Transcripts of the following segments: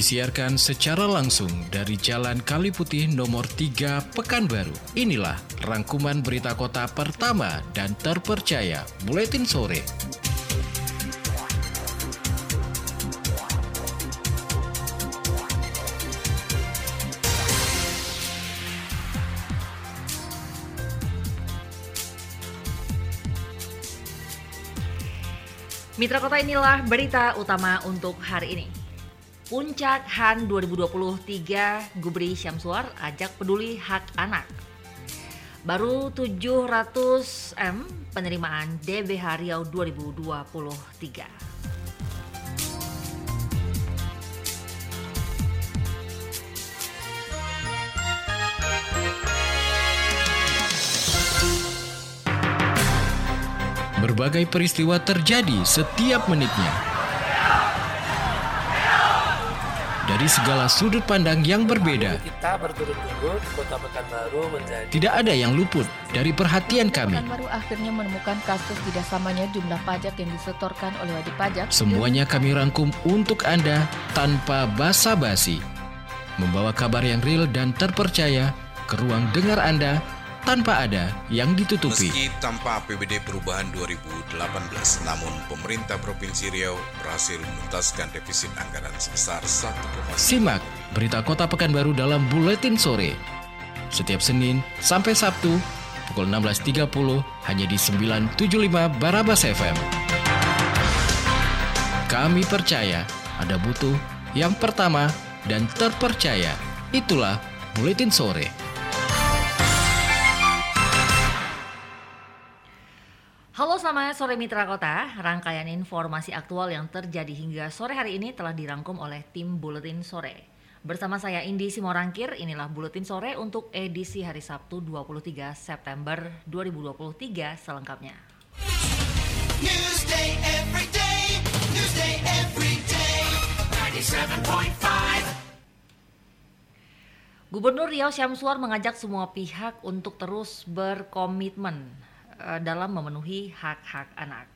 disiarkan secara langsung dari Jalan Kali Putih nomor 3 Pekanbaru. Inilah rangkuman berita kota pertama dan terpercaya Buletin Sore. Mitra Kota inilah berita utama untuk hari ini. Puncak HAN 2023 Gubri Syamsuar ajak peduli hak anak. Baru 700 M penerimaan DBH Riau 2023. Berbagai peristiwa terjadi setiap menitnya. Dari segala sudut pandang yang berbeda, kita berturut-turut Kota Pekanbaru menjadi tidak ada yang luput dari perhatian kami. Pekanbaru akhirnya menemukan kasus tidak samanya jumlah pajak yang disetorkan oleh wajib pajak. Semuanya kami rangkum untuk Anda tanpa basa-basi. Membawa kabar yang real dan terpercaya ke ruang dengar Anda tanpa ada yang ditutupi. Meski tanpa APBD perubahan 2018, namun pemerintah Provinsi Riau berhasil menuntaskan defisit anggaran sebesar 1,1 Simak berita Kota Pekanbaru dalam Buletin Sore. Setiap Senin sampai Sabtu pukul 16.30 hanya di 975 Barabas FM. Kami percaya ada butuh yang pertama dan terpercaya. Itulah Buletin Sore. Selamat sore Mitra Kota, rangkaian informasi aktual yang terjadi hingga sore hari ini telah dirangkum oleh tim Buletin Sore. Bersama saya Indi Simorangkir, inilah Buletin Sore untuk edisi hari Sabtu 23 September 2023 selengkapnya. Newsday every day, Newsday every day, 97.5. Gubernur Riau Syamsuar mengajak semua pihak untuk terus berkomitmen eh, dalam memenuhi hak-hak anak.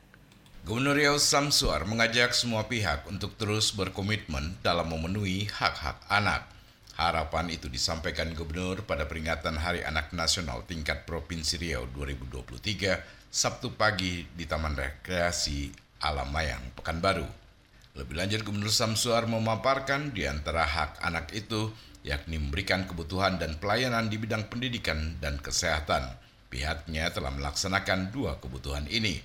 Gubernur Riau Samsuar mengajak semua pihak untuk terus berkomitmen dalam memenuhi hak-hak anak. Harapan itu disampaikan Gubernur pada peringatan Hari Anak Nasional tingkat Provinsi Riau 2023 Sabtu pagi di Taman Rekreasi Alam Mayang, Pekanbaru. Lebih lanjut Gubernur Samsuar memaparkan di antara hak anak itu yakni memberikan kebutuhan dan pelayanan di bidang pendidikan dan kesehatan. Pihaknya telah melaksanakan dua kebutuhan ini.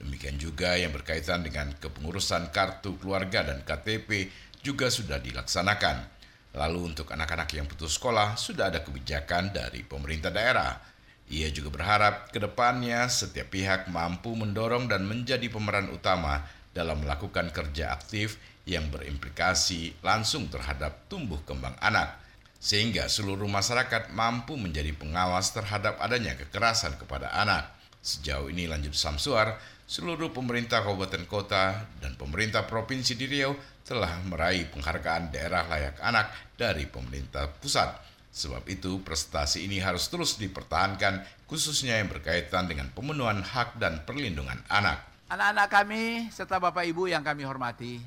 Demikian juga yang berkaitan dengan kepengurusan kartu keluarga dan KTP juga sudah dilaksanakan. Lalu untuk anak-anak yang putus sekolah sudah ada kebijakan dari pemerintah daerah. Ia juga berharap ke depannya setiap pihak mampu mendorong dan menjadi pemeran utama dalam melakukan kerja aktif yang berimplikasi langsung terhadap tumbuh kembang anak, sehingga seluruh masyarakat mampu menjadi pengawas terhadap adanya kekerasan kepada anak. Sejauh ini lanjut Samsuar, seluruh pemerintah kabupaten kota dan pemerintah provinsi di Riau telah meraih penghargaan daerah layak anak dari pemerintah pusat. Sebab itu prestasi ini harus terus dipertahankan khususnya yang berkaitan dengan pemenuhan hak dan perlindungan anak. Anak-anak kami serta Bapak Ibu yang kami hormati,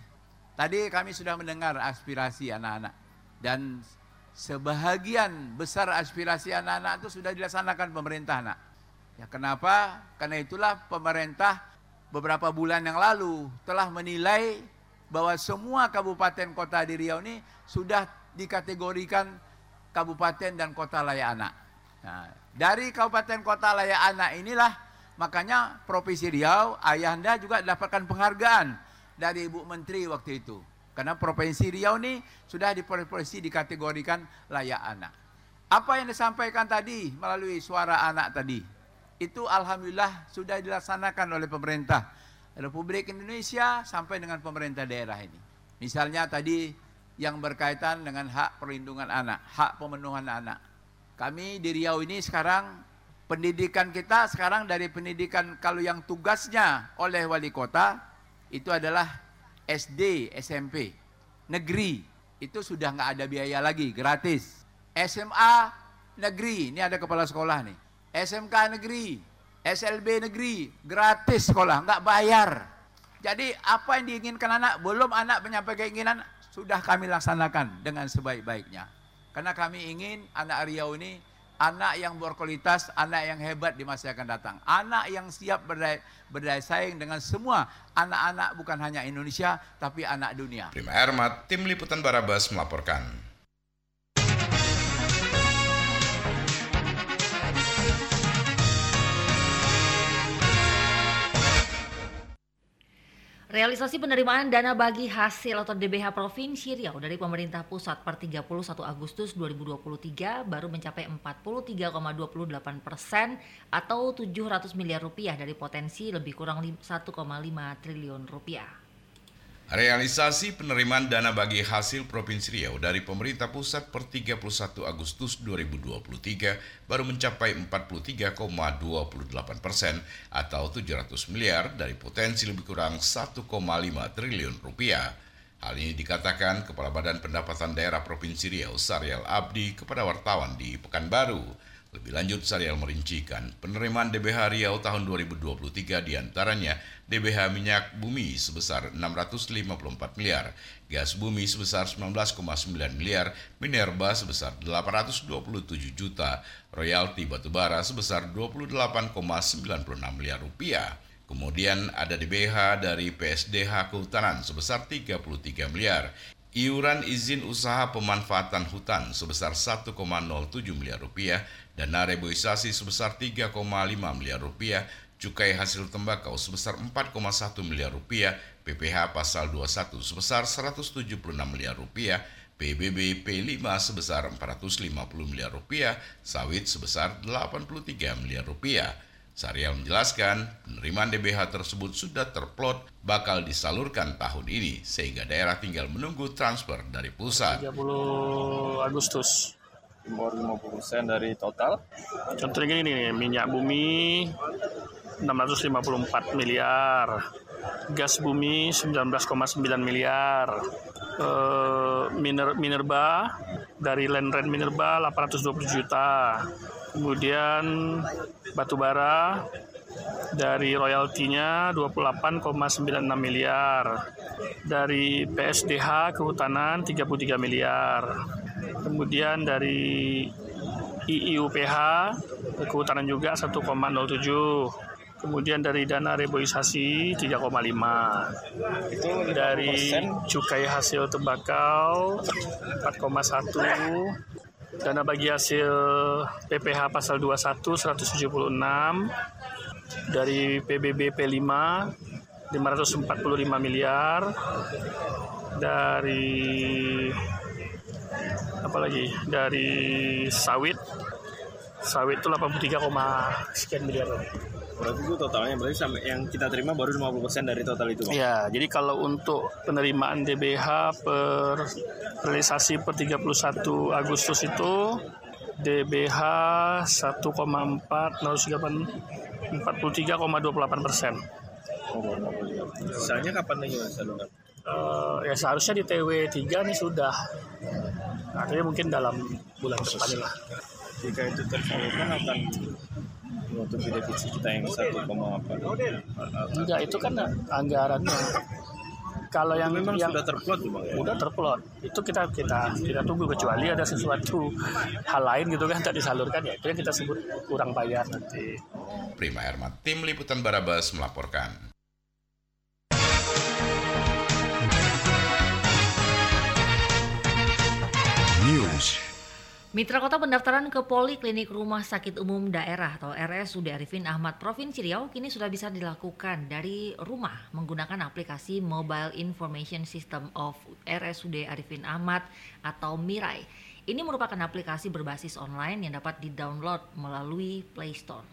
tadi kami sudah mendengar aspirasi anak-anak dan sebahagian besar aspirasi anak-anak itu sudah dilaksanakan pemerintah nak. Ya kenapa? Karena itulah pemerintah beberapa bulan yang lalu telah menilai bahwa semua kabupaten kota di Riau ini sudah dikategorikan kabupaten dan kota layak anak. Nah, dari kabupaten kota layak anak inilah makanya Provinsi Riau, Ayahanda juga dapatkan penghargaan dari Ibu Menteri waktu itu. Karena Provinsi Riau ini sudah di provinsi dikategorikan layak anak. Apa yang disampaikan tadi melalui suara anak tadi, itu Alhamdulillah sudah dilaksanakan oleh pemerintah Republik Indonesia sampai dengan pemerintah daerah ini. Misalnya tadi yang berkaitan dengan hak perlindungan anak, hak pemenuhan anak. Kami di Riau ini sekarang pendidikan kita sekarang dari pendidikan kalau yang tugasnya oleh wali kota itu adalah SD, SMP, negeri itu sudah nggak ada biaya lagi, gratis. SMA negeri, ini ada kepala sekolah nih. SMK negeri, SLB negeri, gratis sekolah, nggak bayar. Jadi apa yang diinginkan anak, belum anak menyampaikan keinginan, sudah kami laksanakan dengan sebaik-baiknya. Karena kami ingin anak Riau ini anak yang berkualitas, anak yang hebat di masa yang akan datang. Anak yang siap berdaya, berdaya saing dengan semua anak-anak bukan hanya Indonesia, tapi anak dunia. Prima Ermat, Tim Liputan Barabas melaporkan. Realisasi penerimaan dana bagi hasil atau DBH Provinsi Riau dari pemerintah pusat per 31 Agustus 2023 baru mencapai 43,28 persen atau 700 miliar rupiah dari potensi lebih kurang 1,5 triliun rupiah. Realisasi penerimaan dana bagi hasil Provinsi Riau dari pemerintah pusat per 31 Agustus 2023 baru mencapai 43,28 persen atau 700 miliar dari potensi lebih kurang 1,5 triliun rupiah. Hal ini dikatakan Kepala Badan Pendapatan Daerah Provinsi Riau, Sariel Abdi, kepada wartawan di Pekanbaru. Lebih lanjut, Sariel merincikan penerimaan DBH Riau tahun 2023 di antaranya DBH minyak bumi sebesar 654 miliar, gas bumi sebesar 19,9 miliar, minerba sebesar 827 juta, royalti batubara sebesar 28,96 miliar rupiah. Kemudian ada DBH dari PSDH Kehutanan sebesar 33 miliar, iuran izin usaha pemanfaatan hutan sebesar 1,07 miliar rupiah, dana reboisasi sebesar 3,5 miliar rupiah, cukai hasil tembakau sebesar 4,1 miliar rupiah, PPH pasal 21 sebesar 176 miliar rupiah, PBB P5 sebesar 450 miliar rupiah, sawit sebesar 83 miliar rupiah. Sariel menjelaskan, penerimaan DBH tersebut sudah terplot bakal disalurkan tahun ini sehingga daerah tinggal menunggu transfer dari pusat. 30 Agustus baru 50% dari total. Contohnya gini nih, minyak bumi 654 miliar, gas bumi 19,9 miliar, eh, miner, minerba dari land rent minerba 820 juta, kemudian batu bara dari royaltinya 28,96 miliar. Dari PSDH kehutanan 33 miliar kemudian dari IIUPH kehutanan juga 1,07 kemudian dari dana reboisasi 3,5 dari cukai hasil tembakau 4,1 dana bagi hasil PPH pasal 21 176 dari PBB P5 545 miliar. Dari apa lagi dari sawit sawit itu 83, sekian miliar Berarti itu totalnya berarti sampai yang kita terima baru 50% dari total itu, Bang. Ya, jadi kalau untuk penerimaan DBH per realisasi per 31 Agustus itu DBH 1,4 43,28 persen. Sisanya kapan lagi Mas? Eh, ya seharusnya di TW 3 nih sudah. Artinya mungkin dalam bulan depan lah. Jika itu tersalurkan akan menutupi defisit kita yang 1,4 Enggak, itu kan anggarannya. Kalau yang memang yang sudah terplot Bang ya. udah terplot itu kita kita kita tunggu kecuali ada sesuatu hal lain gitu kan tak disalurkan ya itu yang kita sebut kurang bayar nanti. Prima Ermat, Tim Liputan Barabas melaporkan. Mitra Kota pendaftaran ke Poliklinik Rumah Sakit Umum Daerah atau RSUD Arifin Ahmad Provinsi Riau kini sudah bisa dilakukan dari rumah menggunakan aplikasi Mobile Information System of RSUD Arifin Ahmad atau MIRAI. Ini merupakan aplikasi berbasis online yang dapat di-download melalui Play Store.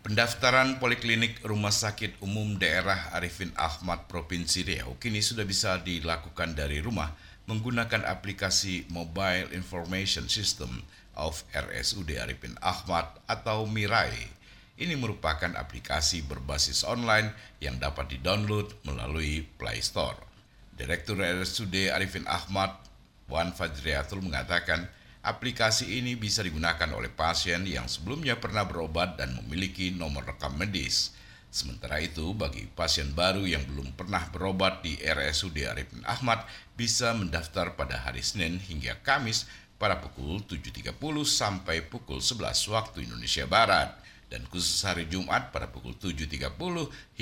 Pendaftaran Poliklinik Rumah Sakit Umum Daerah Arifin Ahmad Provinsi Riau kini sudah bisa dilakukan dari rumah menggunakan aplikasi Mobile Information System of RSUD Arifin Ahmad atau MIRAI. Ini merupakan aplikasi berbasis online yang dapat didownload melalui Play Store. Direktur RSUD Arifin Ahmad, Wan Fajriatul mengatakan, aplikasi ini bisa digunakan oleh pasien yang sebelumnya pernah berobat dan memiliki nomor rekam medis. Sementara itu, bagi pasien baru yang belum pernah berobat di RSUD Arifin Ahmad bisa mendaftar pada hari Senin hingga Kamis pada pukul 7.30 sampai pukul 11 waktu Indonesia Barat dan khusus hari Jumat pada pukul 7.30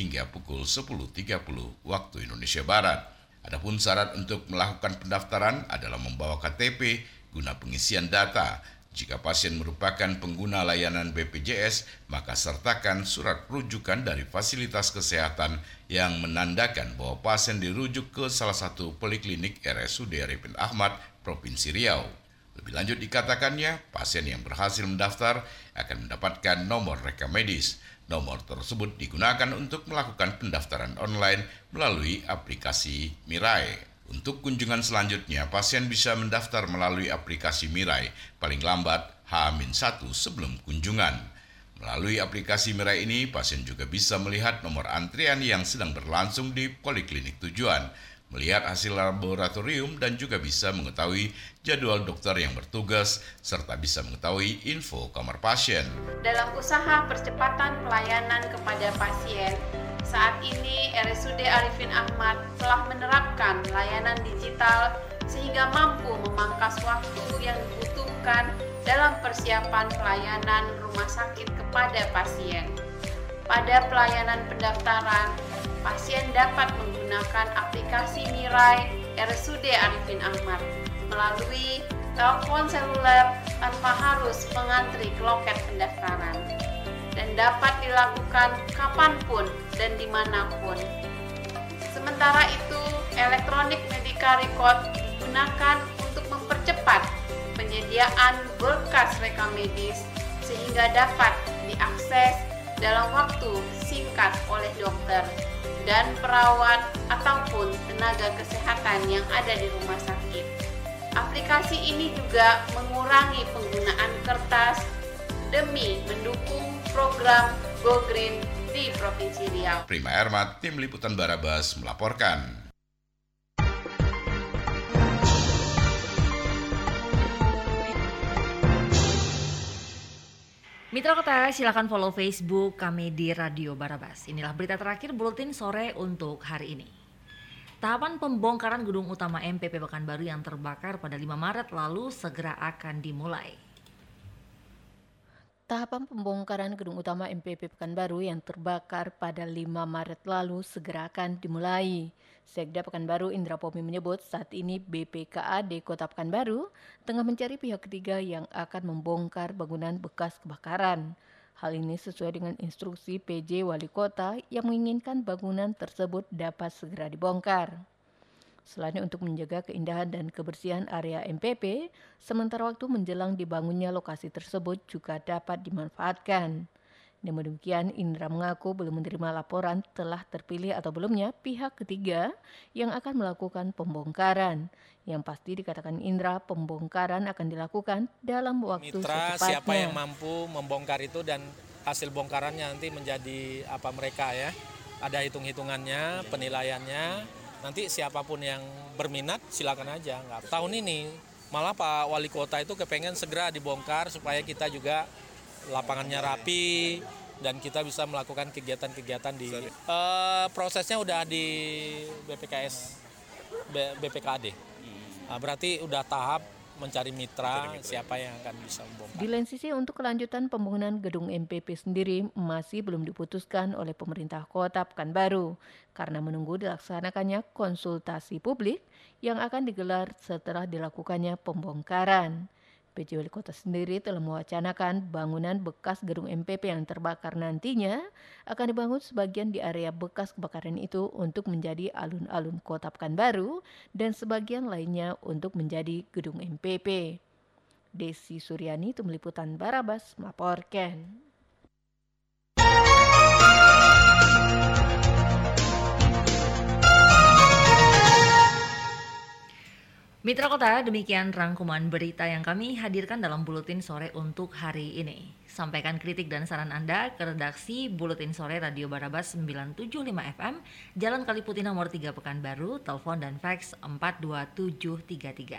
hingga pukul 10.30 waktu Indonesia Barat. Adapun syarat untuk melakukan pendaftaran adalah membawa KTP guna pengisian data. Jika pasien merupakan pengguna layanan BPJS, maka sertakan surat rujukan dari fasilitas kesehatan yang menandakan bahwa pasien dirujuk ke salah satu poliklinik RSUD Arifin Ahmad, Provinsi Riau. Lebih lanjut dikatakannya, pasien yang berhasil mendaftar akan mendapatkan nomor rekam medis. Nomor tersebut digunakan untuk melakukan pendaftaran online melalui aplikasi Mirai. Untuk kunjungan selanjutnya, pasien bisa mendaftar melalui aplikasi Mirai paling lambat H-1 sebelum kunjungan. Melalui aplikasi Mirai ini, pasien juga bisa melihat nomor antrian yang sedang berlangsung di poliklinik tujuan, melihat hasil laboratorium dan juga bisa mengetahui jadwal dokter yang bertugas serta bisa mengetahui info kamar pasien. Dalam usaha percepatan pelayanan kepada pasien, saat ini RSUD Arifin Ahmad telah menerapkan layanan digital sehingga mampu memangkas waktu yang dibutuhkan dalam persiapan pelayanan rumah sakit kepada pasien. Pada pelayanan pendaftaran, pasien dapat menggunakan aplikasi Mirai RSUD Arifin Ahmad melalui telepon seluler tanpa harus mengantri ke loket pendaftaran dan dapat dilakukan kapan pun dan di mana pun. Sementara itu, elektronik medical record digunakan untuk mempercepat penyediaan berkas rekam medis sehingga dapat diakses dalam waktu singkat oleh dokter dan perawat ataupun tenaga kesehatan yang ada di rumah sakit. Aplikasi ini juga mengurangi penggunaan kertas demi mendukung program Go Green di Provinsi Riau. Prima Ermat, Tim Liputan Barabas melaporkan. Mitra Kota, silakan follow Facebook kami di Radio Barabas. Inilah berita terakhir Buletin Sore untuk hari ini. Tahapan pembongkaran gedung utama MPP Pekanbaru yang terbakar pada 5 Maret lalu segera akan dimulai. Tahapan pembongkaran gedung utama MPP Pekanbaru yang terbakar pada 5 Maret lalu segera akan dimulai. Sekda Pekanbaru Indra Pomi menyebut saat ini BPKAD Kota Pekanbaru tengah mencari pihak ketiga yang akan membongkar bangunan bekas kebakaran. Hal ini sesuai dengan instruksi PJ Wali Kota yang menginginkan bangunan tersebut dapat segera dibongkar. Selain untuk menjaga keindahan dan kebersihan area MPP, sementara waktu menjelang dibangunnya lokasi tersebut juga dapat dimanfaatkan. Namun demikian, Indra mengaku belum menerima laporan telah terpilih atau belumnya pihak ketiga yang akan melakukan pembongkaran. Yang pasti dikatakan Indra, pembongkaran akan dilakukan dalam waktu mitra secepatnya. siapa yang mampu membongkar itu dan hasil bongkarannya nanti menjadi apa mereka ya ada hitung-hitungannya penilaiannya nanti siapa pun yang berminat silakan aja. Nggak tahun ini malah Pak Wali Kota itu kepengen segera dibongkar supaya kita juga lapangannya rapi dan kita bisa melakukan kegiatan-kegiatan di Eh, prosesnya udah di BPKS B- BPKAD Nah, berarti udah tahap mencari mitra, siapa yang akan bisa membongkar. Di lain sisi untuk kelanjutan pembangunan gedung MPP sendiri masih belum diputuskan oleh pemerintah kota Pekanbaru karena menunggu dilaksanakannya konsultasi publik yang akan digelar setelah dilakukannya pembongkaran. PJ Wali Kota sendiri telah mewacanakan bangunan bekas gedung MPP yang terbakar nantinya akan dibangun sebagian di area bekas kebakaran itu untuk menjadi alun-alun kota Pekanbaru dan sebagian lainnya untuk menjadi gedung MPP. Desi Suryani, Tim Liputan Barabas, melaporkan. Mitra Kota, demikian rangkuman berita yang kami hadirkan dalam Buletin Sore untuk hari ini. Sampaikan kritik dan saran Anda ke redaksi Buletin Sore Radio Barabas 975 FM, Jalan Kaliputi nomor 3 Pekanbaru, telepon dan fax 42733.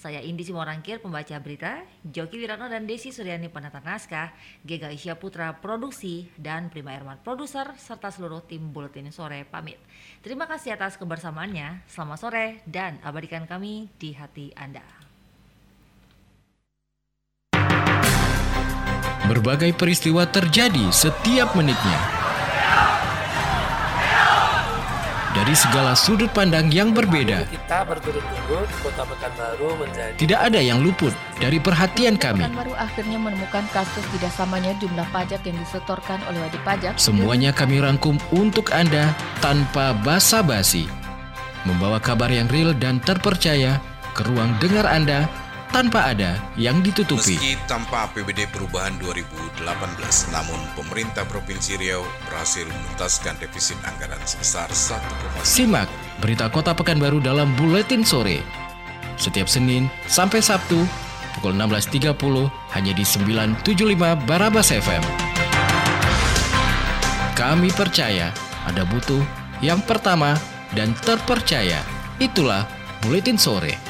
Saya Indi Simorangkir, pembaca berita, Joki Wirano dan Desi Suryani penata naskah, Gega Isya Putra produksi, dan Prima Erman produser, serta seluruh tim Buletin Sore pamit. Terima kasih atas kebersamaannya, selamat sore, dan abadikan kami di hati Anda. Berbagai peristiwa terjadi setiap menitnya. Dari segala sudut pandang yang berbeda, Kita berturut-turut Kota Pekanbaru menjadi tidak ada yang luput dari perhatian kami. Pekanbaru akhirnya menemukan kasus tidak samanya jumlah pajak yang disetorkan oleh wajib pajak. Semuanya kami rangkum untuk Anda tanpa basa-basi. Membawa kabar yang real dan terpercaya ke ruang dengar Anda tanpa ada yang ditutupi. Meski tanpa APBD perubahan 2018, namun pemerintah Provinsi Riau berhasil menuntaskan defisit anggaran sebesar 1,1 Simak berita Kota Pekanbaru dalam Buletin Sore. Setiap Senin sampai Sabtu pukul 16.30 hanya di 975 Barabas FM. Kami percaya ada butuh yang pertama dan terpercaya. Itulah Buletin Sore.